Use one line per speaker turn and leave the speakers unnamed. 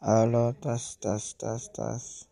Hello, test, test, test, test.